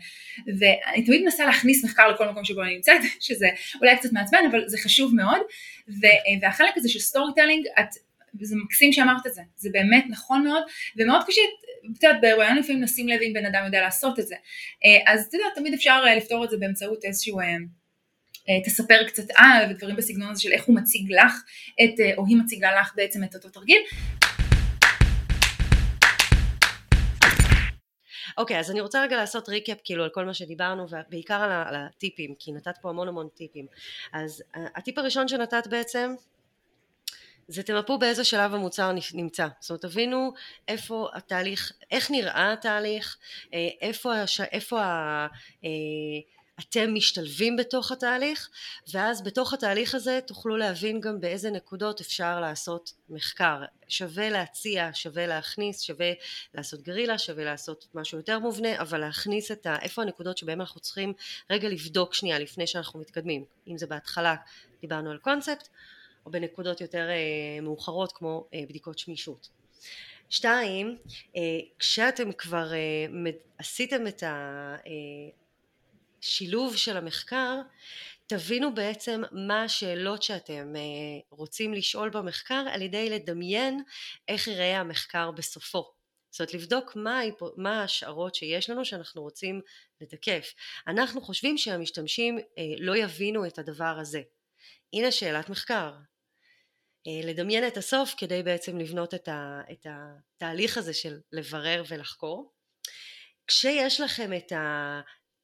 S2: ואני תמיד מנסה להכניס מחקר לכל מקום שבו אני נמצאת שזה אולי קצת מעצבן אבל זה חשוב מאוד. והחלק הזה של storytelling את זה מקסים שאמרת את זה, זה באמת נכון מאוד ומאוד קשה, את יודעת בריאיון לפעמים נשים לב אם בן אדם יודע לעשות את זה. אז את יודעת תמיד אפשר אה, לפתור את זה באמצעות איזשהו אה, תספר קצת על ודברים בסגנון הזה של איך הוא מציג לך את, או היא מציגה לך בעצם את אותו תרגיל.
S1: אוקיי, אז אני רוצה רגע לעשות ריקאפ כאילו על כל מה שדיברנו ובעיקר על, על הטיפים, כי נתת פה המון המון טיפים. אז הטיפ הראשון שנתת בעצם זה תמפו באיזה שלב המוצר נמצא, זאת אומרת תבינו איפה התהליך, איך נראה התהליך, אה, איפה, איפה ה, אה, אתם משתלבים בתוך התהליך ואז בתוך התהליך הזה תוכלו להבין גם באיזה נקודות אפשר לעשות מחקר. שווה להציע, שווה להכניס, שווה לעשות גרילה, שווה לעשות משהו יותר מובנה אבל להכניס את ה... איפה הנקודות שבהן אנחנו צריכים רגע לבדוק שנייה לפני שאנחנו מתקדמים. אם זה בהתחלה דיברנו על קונספט או בנקודות יותר אה, מאוחרות כמו אה, בדיקות שמישות. שתיים, אה, כשאתם כבר עשיתם את השילוב של המחקר, תבינו בעצם מה השאלות שאתם רוצים לשאול במחקר על ידי לדמיין איך יראה המחקר בסופו. זאת אומרת לבדוק מה, מה ההשערות שיש לנו שאנחנו רוצים לתקף. אנחנו חושבים שהמשתמשים לא יבינו את הדבר הזה. הנה שאלת מחקר. אה, לדמיין את הסוף כדי בעצם לבנות את, ה, את התהליך הזה של לברר ולחקור. כשיש לכם את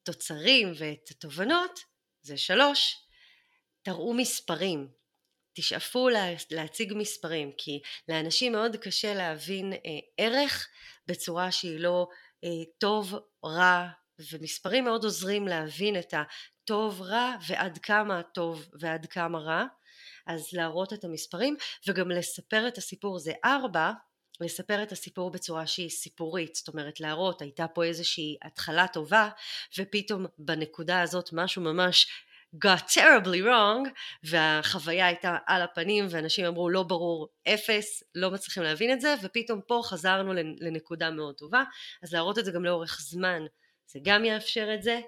S1: התוצרים ואת התובנות, זה שלוש, תראו מספרים, תשאפו לה, להציג מספרים, כי לאנשים מאוד קשה להבין אה, ערך בצורה שהיא לא אה, טוב, רע, ומספרים מאוד עוזרים להבין את הטוב, רע, ועד כמה טוב ועד כמה רע. אז להראות את המספרים וגם לספר את הסיפור זה ארבע לספר את הסיפור בצורה שהיא סיפורית, זאת אומרת להראות הייתה פה איזושהי התחלה טובה ופתאום בנקודה הזאת משהו ממש got terribly wrong והחוויה הייתה על הפנים ואנשים אמרו לא ברור אפס לא מצליחים להבין את זה ופתאום פה חזרנו לנקודה מאוד טובה. אז להראות את זה גם לאורך זמן זה גם יאפשר את זה.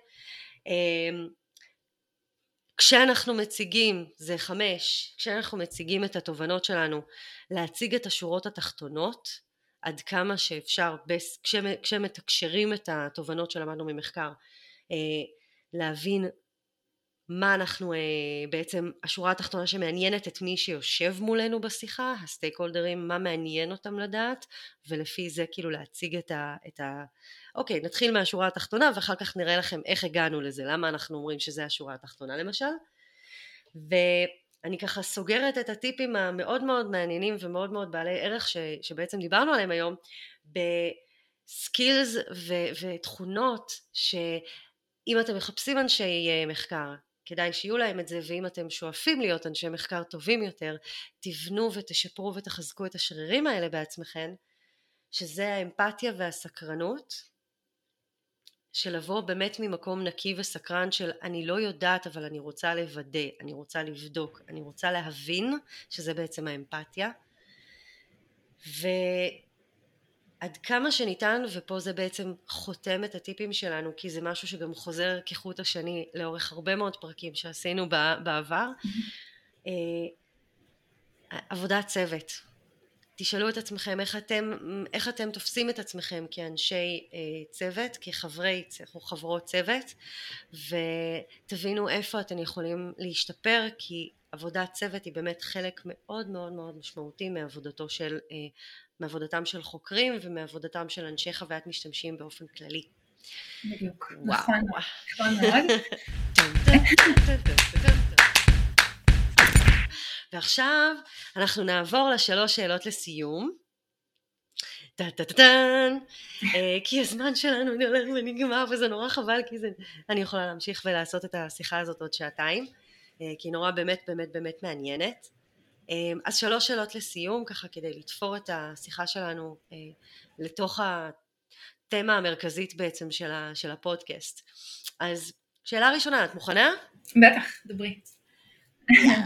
S1: אמ, כשאנחנו מציגים, זה חמש, כשאנחנו מציגים את התובנות שלנו, להציג את השורות התחתונות עד כמה שאפשר, כשמתקשרים את התובנות שלמדנו ממחקר, אה, להבין מה אנחנו אה, בעצם השורה התחתונה שמעניינת את מי שיושב מולנו בשיחה, הסטייק הולדרים, מה מעניין אותם לדעת ולפי זה כאילו להציג את ה, את ה... אוקיי נתחיל מהשורה התחתונה ואחר כך נראה לכם איך הגענו לזה, למה אנחנו אומרים שזה השורה התחתונה למשל. ואני ככה סוגרת את הטיפים המאוד מאוד מעניינים ומאוד מאוד בעלי ערך ש, שבעצם דיברנו עליהם היום בסקילס ו- ותכונות שאם אתם מחפשים אנשי אה, מחקר כדאי שיהיו להם את זה ואם אתם שואפים להיות אנשי מחקר טובים יותר תבנו ותשפרו ותחזקו את השרירים האלה בעצמכם שזה האמפתיה והסקרנות של לבוא באמת ממקום נקי וסקרן של אני לא יודעת אבל אני רוצה לוודא, אני רוצה לבדוק, אני רוצה להבין שזה בעצם האמפתיה. ו... עד כמה שניתן ופה זה בעצם חותם את הטיפים שלנו כי זה משהו שגם חוזר כחוט השני לאורך הרבה מאוד פרקים שעשינו בעבר. אה, עבודת צוות. תשאלו את עצמכם איך אתם, איך אתם תופסים את עצמכם כאנשי אה, צוות, כחברי או חברות צוות ותבינו איפה אתם יכולים להשתפר כי עבודת צוות היא באמת חלק מאוד מאוד מאוד משמעותי מעבודתו של אה, מעבודתם של חוקרים ומעבודתם של אנשי חוויית משתמשים באופן כללי.
S2: בדיוק, נכון, נכון מאוד.
S1: ועכשיו אנחנו נעבור לשלוש שאלות לסיום. טה-טה-טן, אה, כי הזמן שלנו הולך ונגמר וזה נורא חבל כי זה, אני יכולה להמשיך ולעשות את השיחה הזאת עוד שעתיים כי היא נורא באמת באמת באמת מעניינת אמ, אז שלוש שאלות לסיום ככה כדי לתפור את השיחה שלנו אה, לתוך התמה המרכזית בעצם של, ה, של הפודקאסט אז שאלה ראשונה את מוכנה?
S2: בטח דברי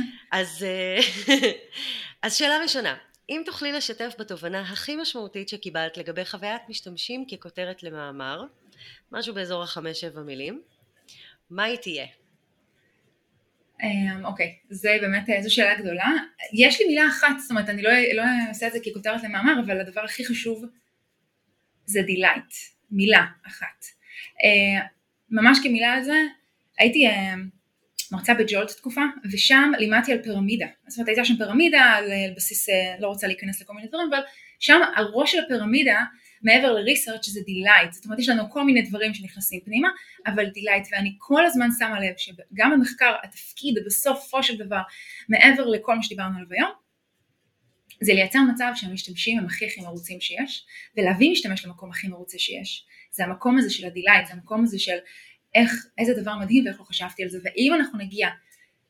S1: אז, אה, אז שאלה ראשונה אם תוכלי לשתף בתובנה הכי משמעותית שקיבלת לגבי חוויית משתמשים ככותרת למאמר משהו באזור החמש שבע מילים מה היא תהיה?
S2: אמ, אוקיי, זה באמת איזו שאלה גדולה. יש לי מילה אחת, זאת אומרת, אני לא, לא אעשה את זה ככותרת למאמר, אבל הדבר הכי חשוב זה delight, מילה אחת. אמ, ממש כמילה על זה, הייתי אמ, מרצה בג'ולט תקופה, ושם לימדתי על פירמידה. זאת אומרת הייתה שם פירמידה על בסיס, לא רוצה להיכנס לכל מיני דברים, אבל שם הראש של הפירמידה מעבר ל research זה delight, זאת אומרת יש לנו כל מיני דברים שנכנסים פנימה, אבל delight, ואני כל הזמן שמה לב שגם במחקר התפקיד בסופו של דבר, מעבר לכל מה שדיברנו עליו היום, זה לייצר מצב שהמשתמשים הם הכי הכי מרוצים שיש, ולהביא משתמש למקום הכי מרוצה שיש. זה המקום הזה של ה delight, זה המקום הזה של איך, איזה דבר מדהים ואיך לא חשבתי על זה, ואם אנחנו נגיע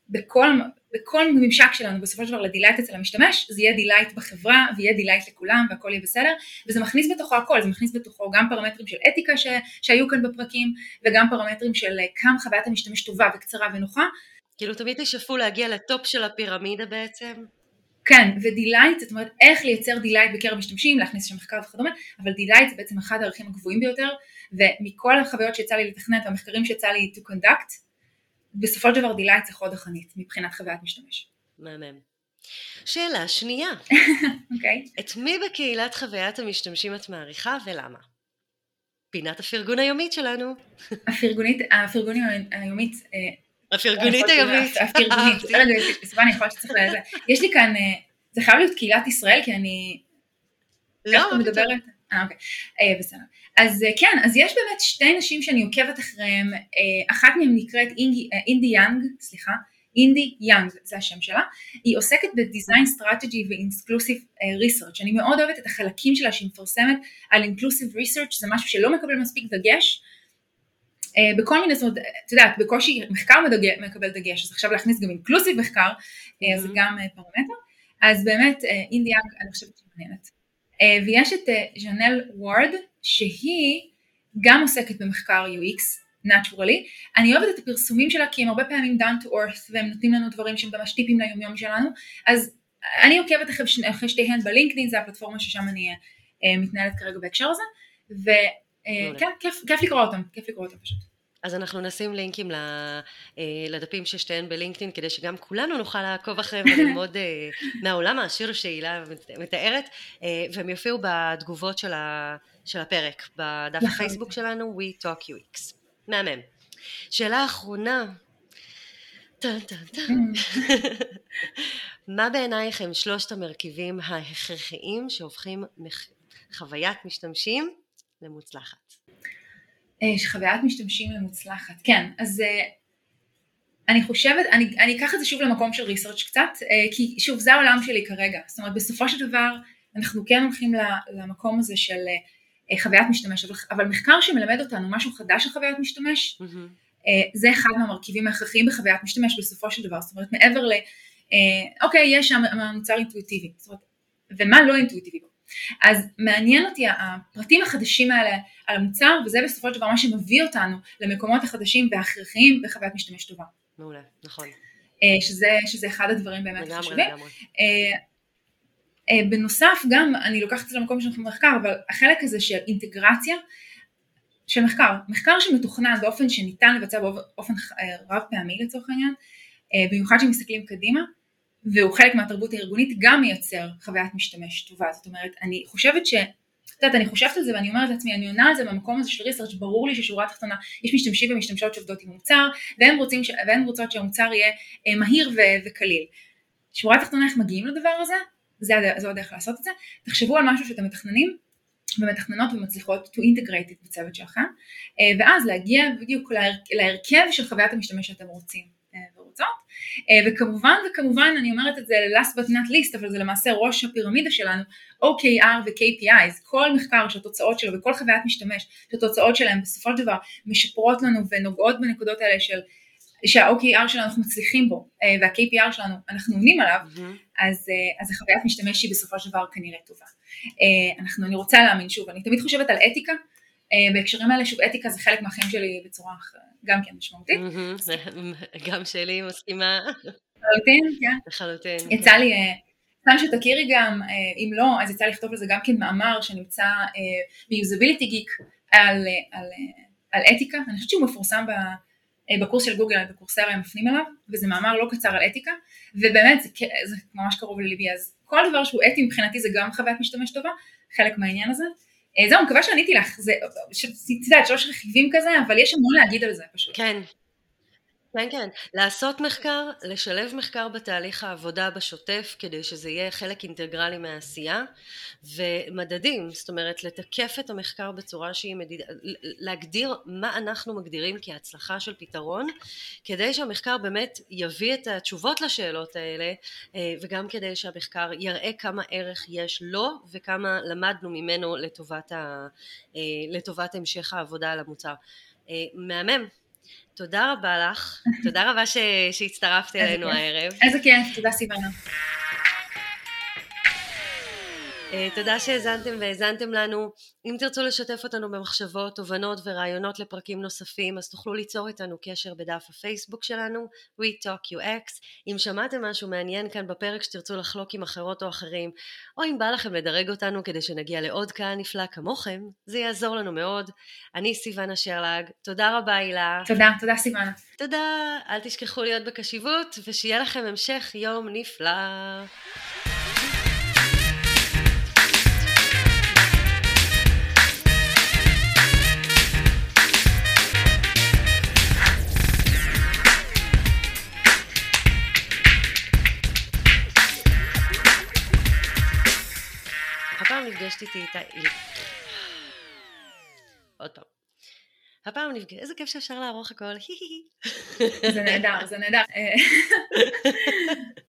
S2: בכל, בכל ממשק שלנו בסופו של דבר ל delight אצל המשתמש, זה יהיה delight בחברה ויהיה delight לכולם והכל יהיה בסדר, וזה מכניס בתוכו הכל, זה מכניס בתוכו גם פרמטרים של אתיקה ש, שהיו כאן בפרקים, וגם פרמטרים של אה, כמה חוויית המשתמש טובה וקצרה ונוחה.
S1: כאילו תמיד תשאפו להגיע ל top של הפירמידה בעצם.
S2: כן, ו delight, זאת אומרת איך לייצר delight בקרב משתמשים, להכניס שם מחקר וכדומה, אבל delight זה בעצם אחד הערכים הגבוהים ביותר, ומכל החוויות שיצא לי לתכנן והמחקרים שיצא לי to conduct, בסופו של דבר delight זה חוד החנית מבחינת חוויית משתמש.
S1: מהמם. שאלה שנייה.
S2: אוקיי.
S1: okay. את מי בקהילת חוויית המשתמשים את מעריכה ולמה? פינת הפרגון היומית שלנו.
S2: הפרגונית, הפרגונית היומית. אה,
S1: הפרגונית היומית.
S2: הפרגונית. רגע, סבבה, אני יכולה שצריך לזה. יש לי כאן, אה, זה חייב להיות קהילת ישראל, כי אני...
S1: לא,
S2: מדברת? אה, אוקיי. אה, בסדר. אז אה, כן, אז יש באמת שתי נשים שאני עוקבת אחריהן, אה, אחת מהן נקראת אינדי, אה, אינדי יאנג, סליחה, אינדי יאנג זה השם שלה, היא עוסקת ב design strategy ו inclusive research, אני מאוד אוהבת את החלקים שלה שהיא מפרסמת על inclusive research, זה משהו שלא מקבל מספיק דגש, uh, בכל מיני, זאת אומרת, את יודעת, בקושי מחקר מדגש, מקבל דגש, אז עכשיו להכניס גם inclusive מחקר, mm-hmm. אז זה גם uh, פרמטר, אז באמת אינדי יאנג אני חושבת שהיא מעניינת. Uh, ויש את uh, ז'נל וורד, שהיא גם עוסקת במחקר UX, naturally. אני אוהבת את הפרסומים שלה כי הם הרבה פעמים down to earth והם נותנים לנו דברים שהם ממש טיפים ליומיום שלנו, אז אני עוקבת אחרי, שני, אחרי שתיהן בלינקדאין, זה הפלטפורמה ששם אני uh, מתנהלת כרגע בהקשר הזה, וכן, כיף, כיף לקרוא אותם, כיף לקרוא אותם פשוט.
S1: אז אנחנו נשים לינקים לדפים ששתיהן בלינקדאין כדי שגם כולנו נוכל לעקוב אחריהם וללמוד מהעולם העשיר שהילה מתארת והם יופיעו בתגובות של, של הפרק בדף נכון. הפייסבוק שלנו We Talk UX. מהמם. שאלה אחרונה. טן טן טן. מה בעינייך הם שלושת המרכיבים ההכרחיים שהופכים חוויית משתמשים למוצלחת?
S2: אה, חוויית משתמשים למוצלחת. כן, אז אה, אני חושבת, אני, אני אקח את זה שוב למקום של ריסרצ' קצת, אה, כי שוב זה העולם שלי כרגע, זאת אומרת בסופו של דבר אנחנו כן הולכים למקום הזה של חוויית משתמש, אבל, אבל מחקר שמלמד אותנו משהו חדש על חוויית משתמש, mm-hmm. זה אחד מהמרכיבים ההכרחיים בחוויית משתמש בסופו של דבר, זאת אומרת מעבר ל, אוקיי יש שם מוצר אינטואיטיבי, זאת אומרת, ומה לא אינטואיטיבי בו. אז מעניין אותי הפרטים החדשים האלה על המוצר, וזה בסופו של דבר מה שמביא אותנו למקומות החדשים וההכרחיים בחוויית משתמש טובה.
S1: מעולה, נכון.
S2: אה, שזה, שזה אחד הדברים באמת חשובים. אה, אה, בנוסף גם, אני לוקחת את זה למקום של מחקר, אבל החלק הזה של אינטגרציה של מחקר, מחקר שמתוכנן באופן שניתן לבצע באופן רב פעמי לצורך העניין, במיוחד כשמסתכלים קדימה, והוא חלק מהתרבות הארגונית גם מייצר חוויית משתמש טובה, זאת אומרת אני חושבת ש... את יודעת, אני חושבת על זה ואני אומרת לעצמי, אני עונה על זה במקום הזה של ריסרצ', ברור לי ששורה התחתונה, יש משתמשים ומשתמשות שעובדות עם מוצר, והן, רוצים ש... והן רוצות שהמוצר יהיה אה, מהיר ו... וקליל. שורה התחתונה, איך מגיעים לדבר הזה? זה הד... זו הדרך לעשות את זה. תחשבו על משהו שאתם מתכננים, ומתכננות ומצליחות to integrate את בצוות שלכם, אה, ואז להגיע בדיוק להר... להרכב של חוויית המשתמש שאתם רוצים. אה, וכמובן וכמובן אני אומרת את זה last but not least אבל זה למעשה ראש הפירמידה שלנו OKR ו-KPIs, כל מחקר שהתוצאות שלו וכל חוויית משתמש שהתוצאות שלהם בסופו של דבר משפרות לנו ונוגעות בנקודות האלה של שה-OKR שלנו אנחנו מצליחים בו אה, וה-KPR שלנו אנחנו עונים עליו mm-hmm. אז, אה, אז החוויית משתמש היא בסופו של דבר כנראה טובה. אנחנו, אני רוצה להאמין שוב, אני תמיד חושבת על אתיקה בהקשרים האלה שוב אתיקה זה חלק מהחיים שלי בצורה גם כן משמעותית.
S1: גם שלי מסכימה.
S2: לחלוטין, כן.
S1: לחלוטין.
S2: יצא כן. לי, סתם אה, שתכירי גם, אה, אם לא, אז יצא לכתוב על זה גם כן מאמר שנמצא ביוזביליטי גיק על, על, על אתיקה, אני חושבת שהוא מפורסם ב... בקורס של גוגל, בקורסר הם מפנים אליו, וזה מאמר לא קצר על אתיקה, ובאמת זה, זה ממש קרוב לליבי, אז כל דבר שהוא אתי מבחינתי זה גם חוויית משתמש טובה, חלק מהעניין הזה, אה, זהו, מקווה שעניתי לך, זה, את שלוש רכיבים כזה, אבל יש המון להגיד על זה פשוט.
S1: כן. כן, כן. לעשות מחקר, לשלב מחקר בתהליך העבודה בשוטף, כדי שזה יהיה חלק אינטגרלי מהעשייה, ומדדים, זאת אומרת, לתקף את המחקר בצורה שהיא מדידה, להגדיר מה אנחנו מגדירים כהצלחה של פתרון, כדי שהמחקר באמת יביא את התשובות לשאלות האלה, אה, וגם כדי שהמחקר יראה כמה ערך יש לו, וכמה למדנו ממנו לטובת, ה, אה, לטובת המשך העבודה על המוצר. אה, מהמם. תודה רבה לך, תודה רבה שהצטרפת אלינו הערב.
S2: איזה כיף, תודה סיוונה.
S1: אה, תודה שהאזנתם והאזנתם לנו. אם תרצו לשתף אותנו במחשבות, תובנות ורעיונות לפרקים נוספים, אז תוכלו ליצור איתנו קשר בדף הפייסבוק שלנו, WeTalkUX. אם שמעתם משהו מעניין כאן בפרק שתרצו לחלוק עם אחרות או אחרים, או אם בא לכם לדרג אותנו כדי שנגיע לעוד קהל נפלא כמוכם, זה יעזור לנו מאוד. אני סיוונה שרלג, תודה רבה הילה.
S2: תודה, תודה סיוונה.
S1: תודה, אל תשכחו להיות בקשיבות, ושיהיה לכם המשך יום נפלא. נפגשת איתי איתה... עוד פעם. הפעם נפגשת, איזה כיף שאפשר לערוך הכל,
S2: זה נהדר, זה נהדר.